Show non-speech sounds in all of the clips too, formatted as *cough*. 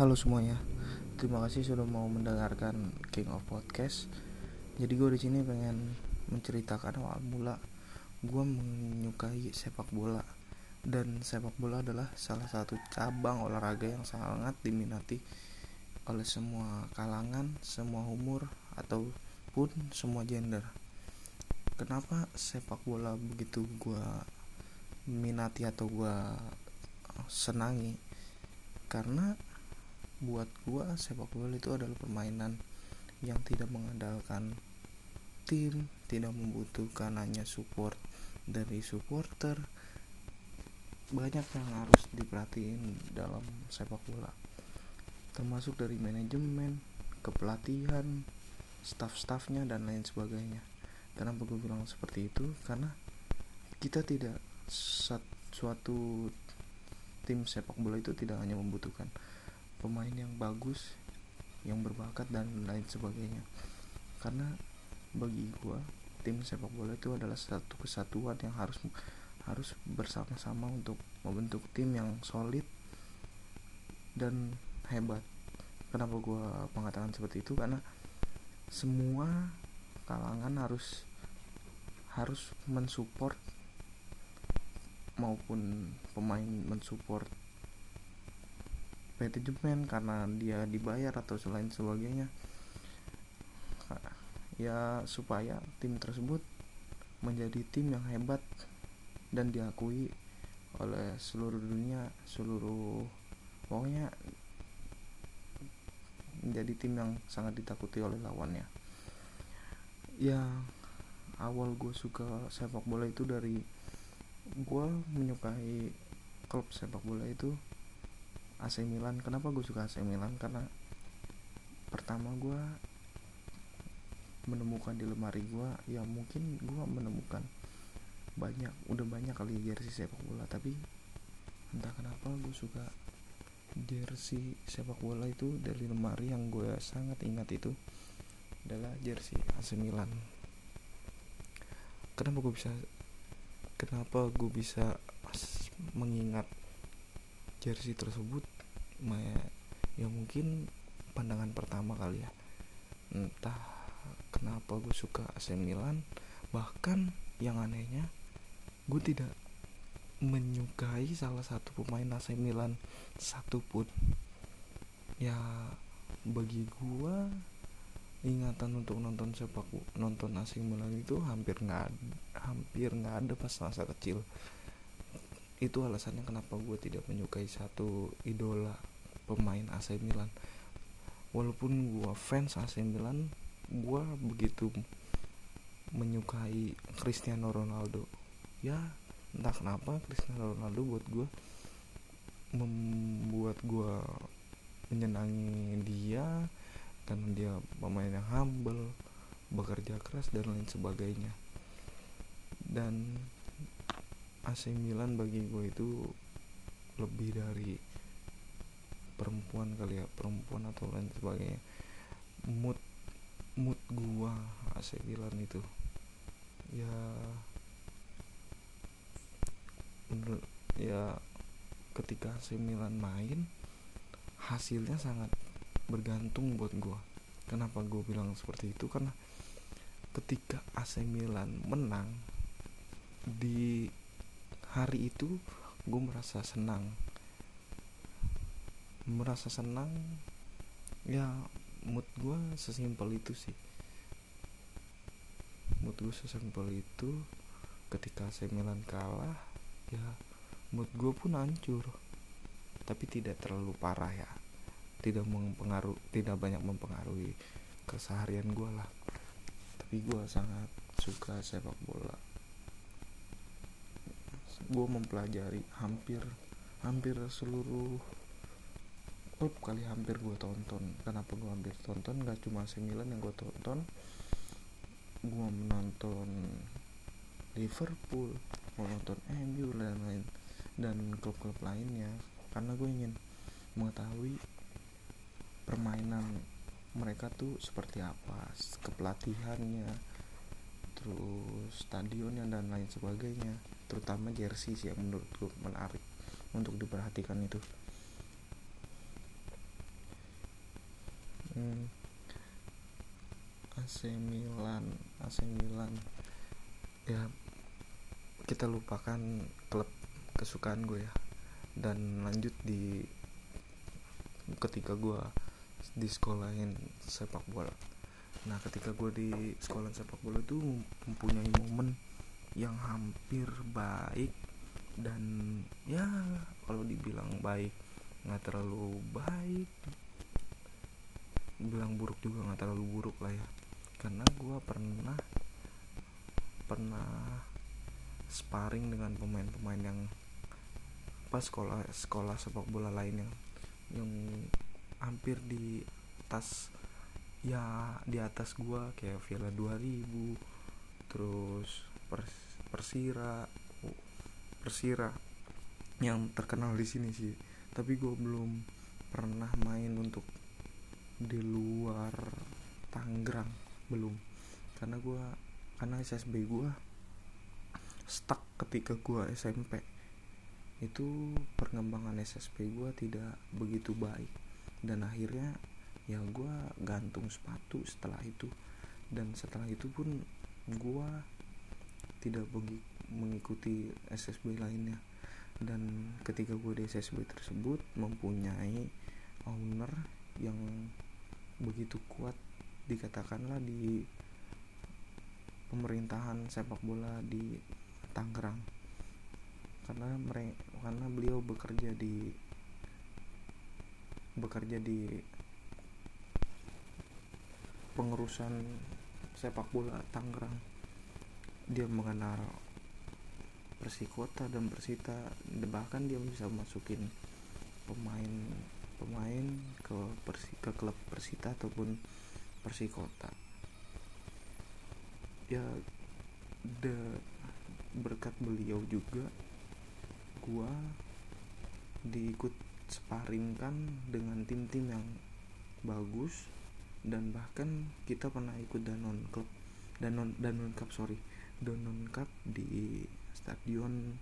Halo semuanya, terima kasih sudah mau mendengarkan King of Podcast. Jadi gue di sini pengen menceritakan awal mula gue menyukai sepak bola dan sepak bola adalah salah satu cabang olahraga yang sangat diminati oleh semua kalangan, semua umur ataupun semua gender. Kenapa sepak bola begitu gue minati atau gue senangi? Karena buat gua sepak bola itu adalah permainan yang tidak mengandalkan tim tidak membutuhkan hanya support dari supporter. Banyak yang harus diperhatiin dalam sepak bola termasuk dari manajemen kepelatihan staff-staffnya dan lain sebagainya. Kenapa gue bilang seperti itu? Karena kita tidak suatu tim sepak bola itu tidak hanya membutuhkan pemain yang bagus yang berbakat dan lain sebagainya. Karena bagi gua tim sepak bola itu adalah satu kesatuan yang harus harus bersama-sama untuk membentuk tim yang solid dan hebat. Kenapa gua mengatakan seperti itu? Karena semua kalangan harus harus mensupport maupun pemain mensupport manajemen karena dia dibayar atau selain sebagainya. Ya supaya tim tersebut menjadi tim yang hebat dan diakui oleh seluruh dunia seluruh pokoknya menjadi tim yang sangat ditakuti oleh lawannya. Ya awal gue suka sepak bola itu dari gue menyukai klub sepak bola itu AC Milan. Kenapa gue suka AC Milan? Karena pertama gue menemukan di lemari gue ya mungkin gue menemukan banyak udah banyak kali jersey sepak bola. Tapi entah kenapa gue suka jersey sepak bola itu dari lemari yang gue sangat ingat itu adalah jersey AC Milan. Kenapa gue bisa kenapa gue bisa mengingat jersey tersebut ya mungkin pandangan pertama kali ya. Entah kenapa gue suka AC Milan bahkan yang anehnya gue tidak menyukai salah satu pemain AC Milan satupun ya bagi gue ingatan untuk nonton sepak nonton AC Milan itu hampir nggak hampir nggak ada pas masa kecil itu alasannya kenapa gue tidak menyukai satu idola pemain AC Milan. Walaupun gue fans AC Milan gue begitu menyukai Cristiano Ronaldo. Ya entah kenapa Cristiano Ronaldo buat gue membuat gue menyenangi dia karena dia pemain yang humble bekerja keras dan lain sebagainya. Dan AC Milan bagi gue itu lebih dari perempuan kali ya perempuan atau lain sebagainya. Mood mood gua AC Milan itu ya menurut ya ketika AC Milan main hasilnya sangat bergantung buat gua. Kenapa gue bilang seperti itu? Karena ketika AC Milan menang di hari itu gue merasa senang. Merasa senang ya mood gue sesimpel itu sih. Mood gue sesimpel itu ketika saya Milan kalah ya mood gue pun hancur. Tapi tidak terlalu parah ya. Tidak mempengaruhi tidak banyak mempengaruhi keseharian gue lah. Tapi gue sangat suka sepak bola gue mempelajari hampir hampir seluruh klub kali hampir gue tonton. Kenapa gue hampir tonton? Gak cuma AC Milan yang gue tonton. Gue menonton Liverpool mau nonton MU dan lain dan klub-klub lainnya. Karena gue ingin mengetahui permainan mereka tuh seperti apa kepelatihannya terus stadionnya dan lain sebagainya terutama jersey sih yang menurutku menarik untuk diperhatikan itu. Hmm, AC Milan AC Milan. Ya kita lupakan klub kesukaan gue ya. Dan lanjut di ketika gue di sekolahin sepak bola nah ketika gue di sekolah sepak bola itu mempunyai momen yang hampir baik dan ya kalau dibilang baik nggak terlalu baik. Bilang buruk juga nggak terlalu buruk lah ya. Karena gue pernah pernah sparring dengan pemain-pemain yang pas sekolah sekolah sepak bola lain yang yang hampir di atas ya di atas gua kayak Villa 2000 terus Pers Persira Persira yang terkenal di sini sih. Tapi gue belum pernah main untuk di luar Tangerang belum. Karena gue karena SSB gue stuck ketika gue SMP itu perkembangan SSB gue tidak begitu baik. Dan akhirnya ya gue gantung sepatu setelah itu. Dan setelah itu pun gue tidak mengikuti SSB lainnya. Dan ketika gue di SSB tersebut mempunyai owner yang begitu kuat dikatakanlah di pemerintahan sepak bola di Tangerang. Karena mereka karena beliau bekerja di bekerja di pengurusan sepak bola Tangerang. Dia mengenal Persikota dan Persita bahkan dia bisa masukin pemain pemain ke Persi, ke klub Persita ataupun Persikota ya de berkat beliau juga gua diikut sparingkan dengan tim-tim yang bagus dan bahkan kita pernah ikut Danon Club Danon Danon Cup sorry. Danon Cup di Stadion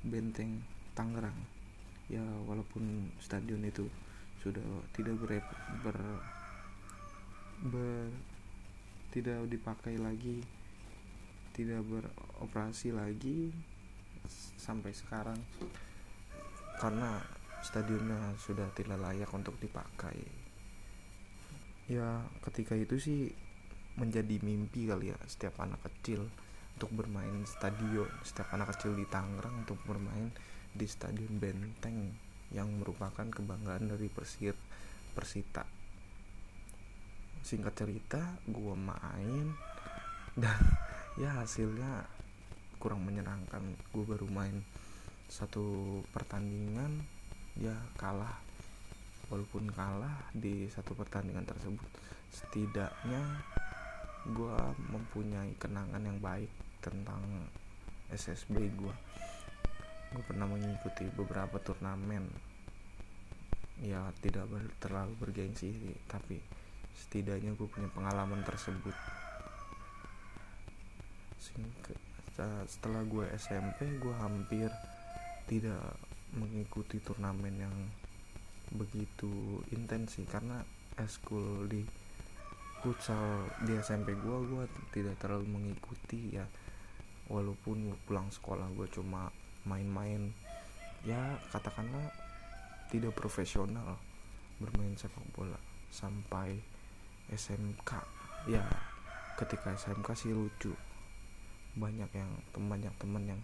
Benteng Tangerang. Ya walaupun stadion itu sudah tidak ber, ber, ber tidak dipakai lagi tidak beroperasi lagi sampai sekarang. Karena stadionnya sudah tidak layak untuk dipakai ya ketika itu sih menjadi mimpi kali ya setiap anak kecil untuk bermain stadion setiap anak kecil di Tangerang untuk bermain di stadion Benteng yang merupakan kebanggaan dari Persir Persita. Singkat cerita gue main dan *laughs* ya hasilnya kurang menyenangkan. Gue baru main satu pertandingan ya kalah walaupun kalah di satu pertandingan tersebut setidaknya gue mempunyai kenangan yang baik tentang SSB gue gue pernah mengikuti beberapa turnamen. Ya tidak ber, terlalu bergengsi tapi setidaknya gue punya pengalaman tersebut. Setelah gue SMP gue hampir tidak mengikuti turnamen yang begitu intens sih karena eskul di futsal di SMP gue gue tidak terlalu mengikuti ya. Walaupun pulang sekolah gue cuma main-main ya katakanlah tidak profesional bermain sepak bola sampai SMK ya ketika SMK sih lucu. Banyak yang banyak teman yang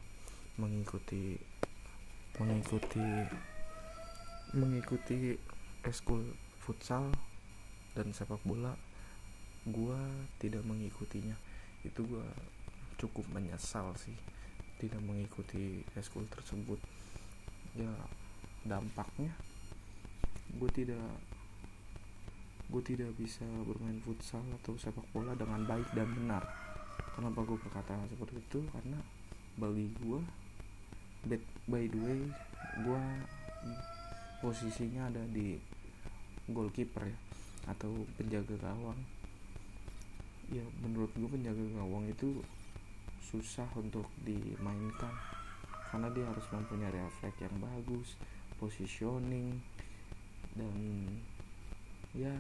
mengikuti mengikuti mengikuti eskul futsal dan sepak bola gue tidak mengikutinya. Itu gue cukup menyesal sih tidak mengikuti eskul tersebut. Ya dampaknya gue tidak gue tidak bisa bermain futsal atau sepak bola dengan baik dan benar. Kenapa gue berkata seperti itu? Karena bagi gue by the way gue posisinya ada di goalkeeper ya atau penjaga gawang. Ya menurut gue penjaga gawang itu susah untuk dimainkan karena dia harus mempunyai refleks yang bagus positioning dan ya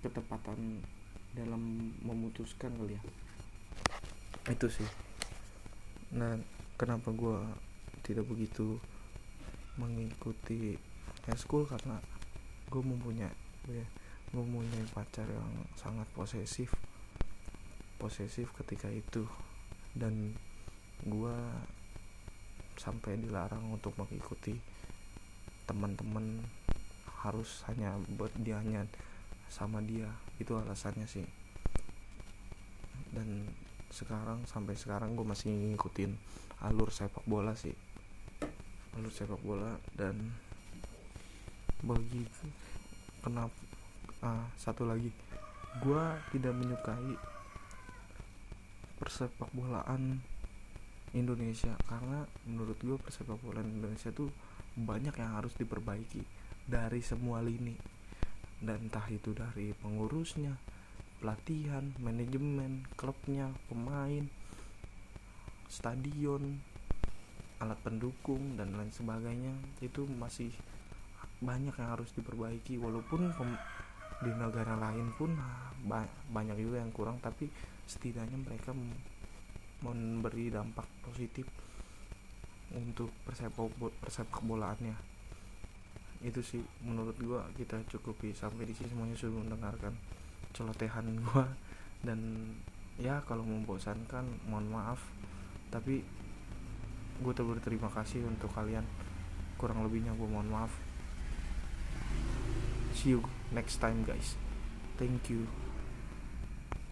ketepatan dalam memutuskan kali ya. Itu sih. Nah kenapa gue tidak begitu mengikuti school karena gue mempunyai ya, gue mempunyai pacar yang sangat posesif posesif ketika itu. Dan gue sampai dilarang untuk mengikuti teman-teman harus hanya buat dia hanya sama dia itu alasannya sih. Dan sekarang sampai sekarang gue masih ngikutin alur sepak bola sih alur sepak bola dan bagi kenapa ah, satu lagi gue tidak menyukai persepak bolaan Indonesia karena menurut gue persepak bolaan Indonesia tuh banyak yang harus diperbaiki dari semua lini. Dan entah itu dari pengurusnya pelatihan manajemen klubnya pemain stadion alat pendukung dan lain sebagainya itu masih banyak yang harus diperbaiki. Walaupun di negara lain pun ba banyak juga yang kurang tapi setidaknya mereka memberi dampak positif untuk persepak persepak bolaannya. Itu sih menurut gua kita cukupi sampai di sini semuanya sudah mendengarkan celotehan gua. Dan ya kalau membosankan mohon maaf. Tapi gue berterima kasih untuk kalian. Kurang lebihnya gue mohon maaf. See you next time guys. Thank you